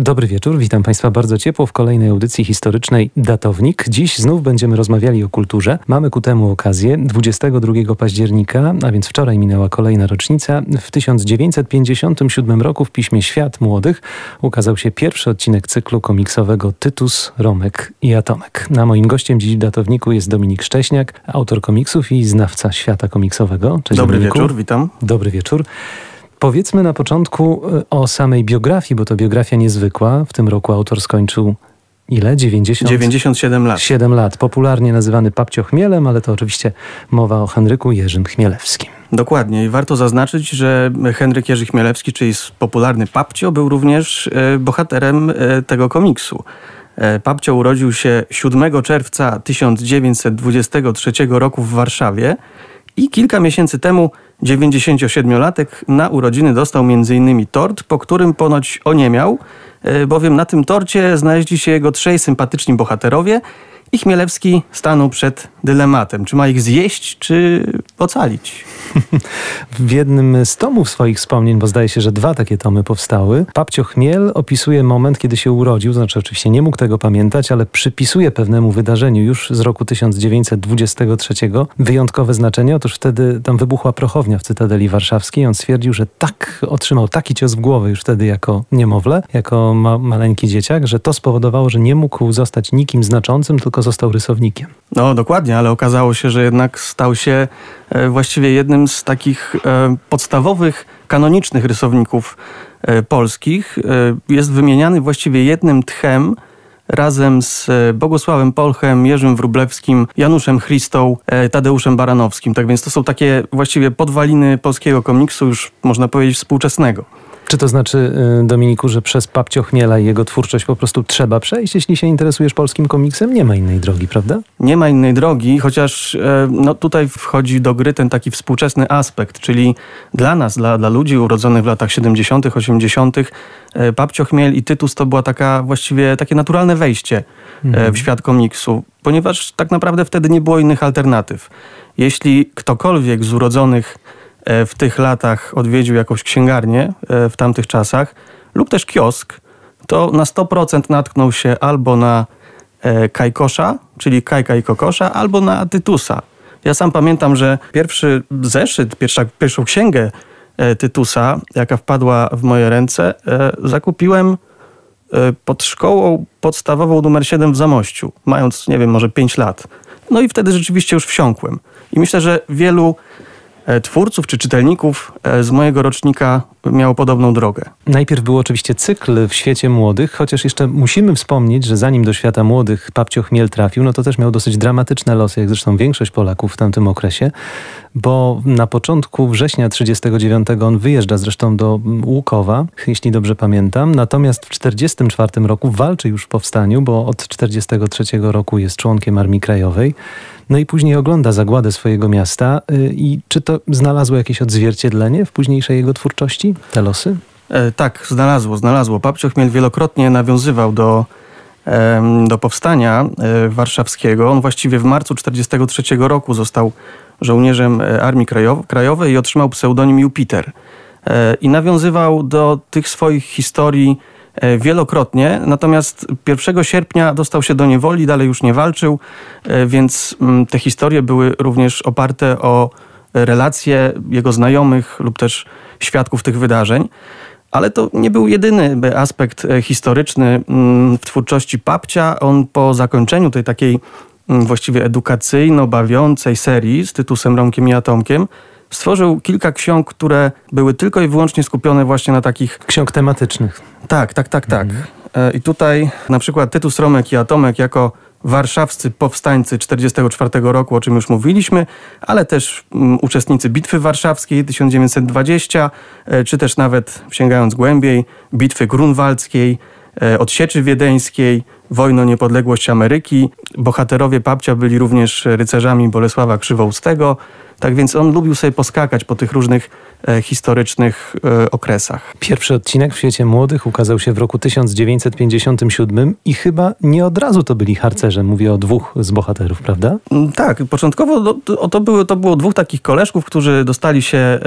Dobry wieczór, witam Państwa bardzo ciepło w kolejnej audycji historycznej Datownik. Dziś znów będziemy rozmawiali o kulturze. Mamy ku temu okazję. 22 października, a więc wczoraj minęła kolejna rocznica. W 1957 roku w piśmie Świat Młodych ukazał się pierwszy odcinek cyklu komiksowego Tytus, Romek i Atomek. A moim gościem dziś w Datowniku jest Dominik Szcześniak, autor komiksów i znawca świata komiksowego. Cześć Dobry Dominiku. wieczór, witam. Dobry wieczór. Powiedzmy na początku e, o samej biografii, bo to biografia niezwykła. W tym roku autor skończył ile? 90? 97 lat. 7 lat. Popularnie nazywany Papcio Chmielem, ale to oczywiście mowa o Henryku Jerzym Chmielewskim. Dokładnie i warto zaznaczyć, że Henryk Jerzy Chmielewski, czyli popularny Papcio, był również e, bohaterem e, tego komiksu. Papcio urodził się 7 czerwca 1923 roku w Warszawie i kilka miesięcy temu 97-latek na urodziny dostał m.in. tort, po którym ponoć oniemiał, e, bowiem na tym torcie znaleźli się jego trzej sympatyczni bohaterowie i Chmielewski stanął przed dylematem, czy ma ich zjeść, czy ocalić. w jednym z tomów swoich wspomnień, bo zdaje się, że dwa takie tomy powstały, Papcio Chmiel opisuje moment, kiedy się urodził, znaczy oczywiście nie mógł tego pamiętać, ale przypisuje pewnemu wydarzeniu już z roku 1923 wyjątkowe znaczenie. Otóż wtedy tam wybuchła prochownia w Cytadeli Warszawskiej. On stwierdził, że tak otrzymał taki cios w głowę już wtedy jako niemowlę, jako ma maleńki dzieciak, że to spowodowało, że nie mógł zostać nikim znaczącym, tylko został rysownikiem. No dokładnie, ale okazało się, że jednak stał się e, właściwie jednym z takich e, podstawowych, kanonicznych rysowników e, polskich. Jest wymieniany właściwie jednym tchem razem z Bogusławem Polchem, Jerzym Wrublewskim, Januszem Christą, Tadeuszem Baranowskim. Tak więc to są takie właściwie podwaliny polskiego komiksu, już można powiedzieć współczesnego. Czy to znaczy, y, Dominiku, że przez Papcio Chmiela i jego twórczość po prostu trzeba przejść, jeśli się interesujesz polskim komiksem? Nie ma innej drogi, prawda? Nie ma innej drogi, chociaż e, no, tutaj wchodzi do gry ten taki współczesny aspekt, czyli dla nas, dla, dla ludzi urodzonych w latach 70., 80., Papcio Chmiel i Tytus to była taka właściwie takie naturalne wejście e, mhm. w świat komiksu, ponieważ tak naprawdę wtedy nie było innych alternatyw. Jeśli ktokolwiek z urodzonych w tych latach odwiedził jakąś księgarnię e, w tamtych czasach lub też kiosk, to na 100% natknął się albo na e, Kajkosza, czyli Kajka i Kokosza, albo na Tytusa. Ja sam pamiętam, że pierwszy zeszyt, pierwsza, pierwszą księgę Tytusa, jaka wpadła w moje ręce, zakupiłem pod szkołą podstawową numer 7 w Zamościu, mając, nie wiem, może 5 lat. No i wtedy rzeczywiście już wsiąkłem. I myślę, że wielu E, twórców czy czytelników e, z mojego rocznika miało podobną drogę. Najpierw był oczywiście cykl w świecie młodych, chociaż jeszcze musimy wspomnieć, że zanim do świata młodych Papcio Chmiel trafił, no to też miał dosyć dramatyczne losy, jak zresztą większość Polaków w tamtym okresie, bo na początku września 1939 on wyjeżdża zresztą do Łukowa, jeśli dobrze pamiętam, natomiast w 1944 roku walczy już w powstaniu, bo od 1943 roku jest członkiem Armii Krajowej. No i później ogląda zagładę swojego miasta. Y, I czy to znalazło jakieś odzwierciedlenie w późniejszej jego twórczości, te losy? E, tak, znalazło, znalazło. Papcio Chmiel wielokrotnie nawiązywał do, e, do powstania e, warszawskiego. On właściwie w marcu 1943 roku został żołnierzem e, Armii Krajowej i otrzymał pseudonim Jupiter. E, I nawiązywał do tych swoich historii wielokrotnie, natomiast 1 sierpnia dostał się do niewoli, dalej już nie walczył, e, więc mm, te historie były również oparte o relacje jego znajomych lub też świadków tych wydarzeń. Ale to nie był jedyny aspekt e, historyczny mm, w twórczości Papcia. On po zakończeniu tej takiej mm, właściwie edukacyjno-bawiącej serii z tytusem Romkiem i Atomkiem stworzył kilka ksiąg, które były tylko i wyłącznie skupione właśnie na takich... Ksiąg tematycznych. Tak, tak, tak, tak. Mhm. E, I tutaj na przykład Tytus Romek i Atomek jako warszawscy powstańcy 1944 roku, o czym już mówiliśmy, ale też um, uczestnicy Bitwy Warszawskiej 1920, e, czy też nawet sięgając głębiej, Bitwy Grunwaldzkiej, e, odsieczy wiedeńskiej, wojny o niepodległość Ameryki. Bohaterowie Papcia byli również rycerzami Bolesława Krzywoustego, tak więc on lubił sobie poskakać po tych różnych e, historycznych e, okresach. Pierwszy odcinek w świecie młodych ukazał się w roku 1957 i chyba nie od razu to byli harcerze. Mówię o dwóch z bohaterów, prawda? Mm, tak, początkowo to, to, były, to było dwóch takich koleżków, którzy dostali się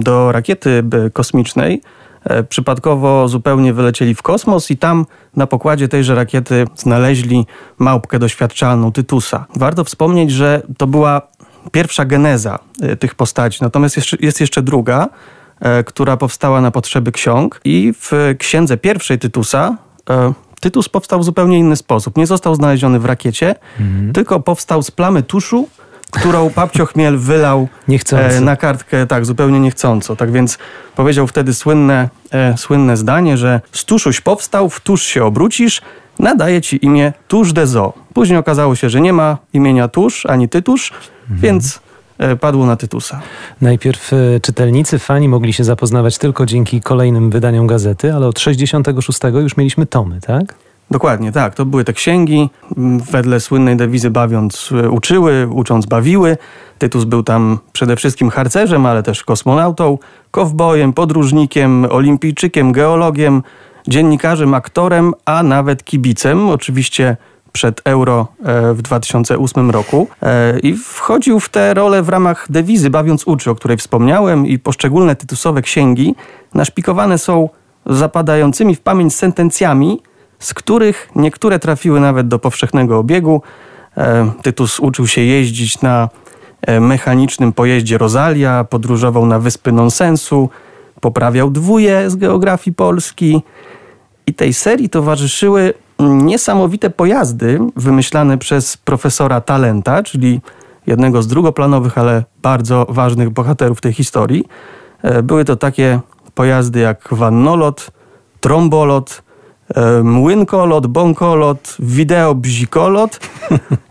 do rakiety kosmicznej e, przypadkowo zupełnie wylecieli w kosmos i tam na pokładzie tejże rakiety znaleźli małpkę doświadczalną Tytusa. Warto wspomnieć, że to była pierwsza geneza e, tych postaci, natomiast jeszcze, jest jeszcze druga, e, która powstała na potrzeby ksiąg i w księdze pierwszej Tytusa Tytus powstał w zupełnie inny sposób. Nie został znaleziony w rakiecie, mhm. tylko powstał z plamy tuszu, którą Papcio Chmiel wylał e, na kartkę tak zupełnie niechcąco. Tak więc powiedział wtedy słynne, e, słynne zdanie, że z tuszuś powstał, w tusz się obrócisz, nadaje ci imię Tusz de Zo. Później okazało się, że nie ma imienia Tusz ani Tytusz, mhm. więc e, padło na Tytusa. Najpierw e, czytelnicy, fani mogli się zapoznawać tylko dzięki kolejnym wydaniom gazety, ale od 66 już mieliśmy tomy, tak? Dokładnie, tak. To były te księgi, wedle słynnej dewizy bawiąc e, uczyły, ucząc bawiły. Tytus był tam przede wszystkim harcerzem, ale też kosmonautą, kowbojem, podróżnikiem, olimpijczykiem, geologiem, dziennikarzem, aktorem, a nawet kibicem. Oczywiście przed Euro e, w 2008 roku e, i wchodził w tę rolę w ramach dewizy Bawiąc uczy, o której wspomniałem i poszczególne tytusowe księgi naszpikowane są zapadającymi w pamięć sentencjami, z których niektóre trafiły nawet do powszechnego obiegu. E, Tytus uczył się jeździć na mechanicznym pojeździe Rosalia, podróżował na wyspy nonsensu, poprawiał dwóje z geografii Polski. I tej serii towarzyszyły niesamowite pojazdy wymyślane przez profesora Talenta, czyli jednego z drugoplanowych, ale bardzo ważnych bohaterów tej historii. E, były to takie pojazdy jak wannolot, trombolot, młynkolot, bąkolot, wideo bzikolot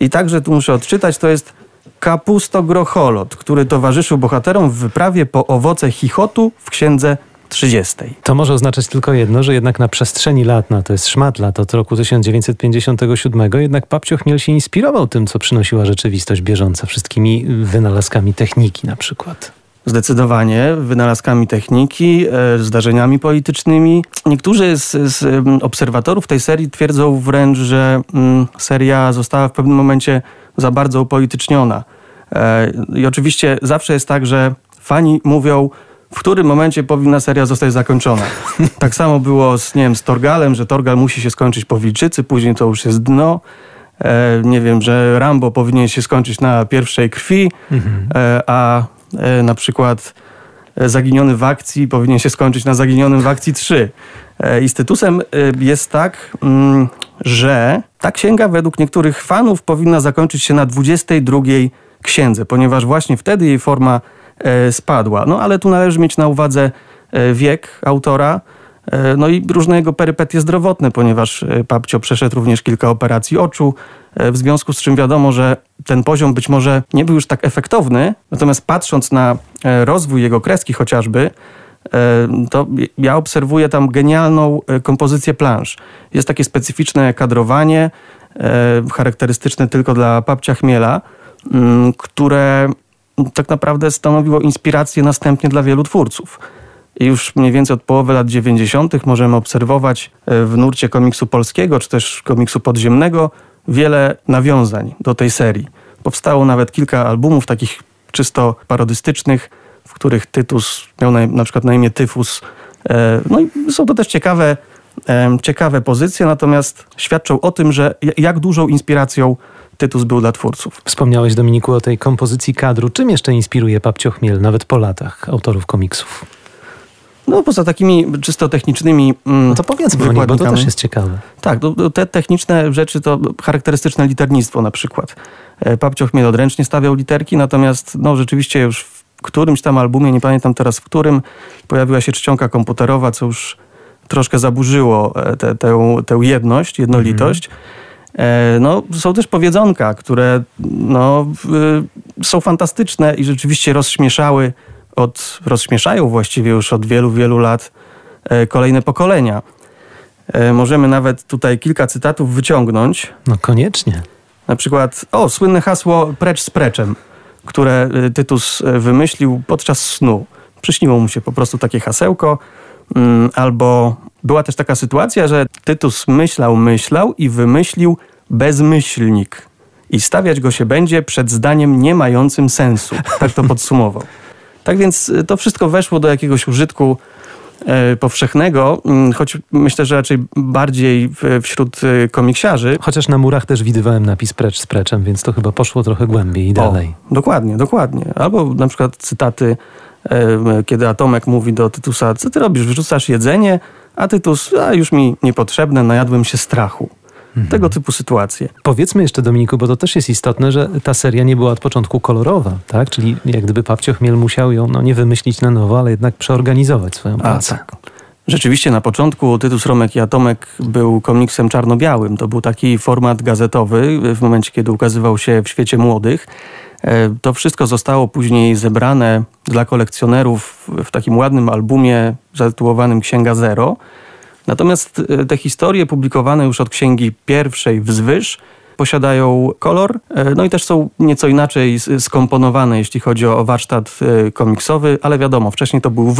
i także tu muszę odczytać, to jest kapustogrocholot, który towarzyszył bohaterom w wyprawie po owoce chichotu w księdze 30. To może oznaczać tylko jedno, że jednak na przestrzeni lat, no to jest szmat lat od roku 1957, jednak Papcio Chmiel się inspirował tym, co przynosiła rzeczywistość bieżąca, wszystkimi wynalazkami techniki na przykład. Zdecydowanie, wynalazkami techniki, e, zdarzeniami politycznymi. Niektórzy z, z obserwatorów tej serii twierdzą wręcz, że mm, seria została w pewnym momencie za bardzo upolityczniona. E, I oczywiście zawsze jest tak, że fani mówią, w którym momencie powinna seria zostać zakończona. Tak samo było z, nie wiem, z Torgalem, że Torgal musi się skończyć po Wilczycy, później to już jest dno. E, nie wiem, że Rambo powinien się skończyć na pierwszej krwi, mhm. e, a E, na przykład e, Zaginiony w akcji powinien się skończyć na Zaginionym w akcji 3. E, I statusem jest tak, mm, że ta księga według niektórych fanów powinna zakończyć się na 22 księdze, ponieważ właśnie wtedy jej forma spadła. No ale tu należy mieć na uwadze wiek autora, no i różne jego perypetie zdrowotne, ponieważ Papcio przeszedł również kilka operacji oczu, w związku z czym wiadomo, że ten poziom być może nie był już tak efektowny, natomiast patrząc na e, rozwój jego kreski chociażby, e, to ja obserwuję tam genialną e, kompozycję plansz. Jest takie specyficzne kadrowanie, charakterystyczne tylko dla Papcia Chmiela, mm, które tak naprawdę stanowiło inspirację następnie dla wielu twórców. I już mniej więcej od połowy lat 90. możemy obserwować w nurcie komiksu polskiego, czy też komiksu podziemnego, wiele nawiązań do tej serii. Powstało nawet kilka albumów takich czysto parodystycznych, w których Tytus miał na, na przykład na imię Tyfus. E, no i są to też ciekawe, e, ciekawe pozycje, natomiast świadczą o tym, że jak dużą inspiracją Tytus był dla twórców. Wspomniałeś, Dominiku, o tej kompozycji kadru. Czym jeszcze inspiruje Papcio Chmiel, nawet po latach, autorów komiksów? No poza takimi czysto technicznymi mm, No to powiedzmy o nich, bo to też jest ciekawe. Tak, te techniczne rzeczy to charakterystyczne liternictwo na przykład. E, Papcioch mnie odręcznie stawiał literki, natomiast no rzeczywiście już w którymś tam albumie, nie pamiętam teraz w którym, pojawiła się czcionka komputerowa, co już troszkę zaburzyło e, tę jedność, jednolitość. Mm. No, są też powiedzonka, które no, są fantastyczne i rzeczywiście rozśmieszały od, rozśmieszają właściwie już od wielu, wielu lat e, kolejne pokolenia. E, możemy nawet tutaj kilka cytatów wyciągnąć. No koniecznie. Na przykład, o, słynne hasło precz z preczem, które e, Tytus wymyślił podczas snu. Przyśniło mu się po prostu takie hasełko. Mm, albo była też taka sytuacja, że Tytus myślał, myślał i wymyślił bezmyślnik. I stawiać go się będzie przed zdaniem nie mającym sensu. Tak to podsumował. Tak więc y, to wszystko weszło do jakiegoś użytku e, powszechnego, mm, choć myślę, że raczej bardziej wśród e, komiksiarzy. Chociaż na murach też widywałem napis precz z preczem, więc to chyba poszło trochę głębiej i dalej. O, dokładnie, dokładnie. Albo na przykład cytaty, kiedy Atomek mówi do Tytusa, co ty robisz, wyrzucasz jedzenie, a Tytus, a już mi niepotrzebne, najadłem się strachu. Mhm. Tego typu sytuacje. Powiedzmy jeszcze, Dominiku, bo to też jest istotne, że ta seria nie była od początku kolorowa, tak? Czyli jak gdyby Papcio Chmiel musiał ją no, nie wymyślić na nowo, ale jednak przeorganizować swoją pracę. A, tak. Rzeczywiście na początku Tytus Romek i Atomek był komiksem czarno-białym. To był taki format gazetowy w momencie, kiedy ukazywał się w świecie młodych. E, to wszystko zostało później zebrane dla kolekcjonerów w takim ładnym albumie zatytułowanym Księga Zero. Natomiast e, te historie publikowane już od księgi pierwszej wzwyż posiadają kolor, e, no i też są nieco inaczej skomponowane, jeśli chodzi o warsztat komiksowy, ale wiadomo, wcześniej to był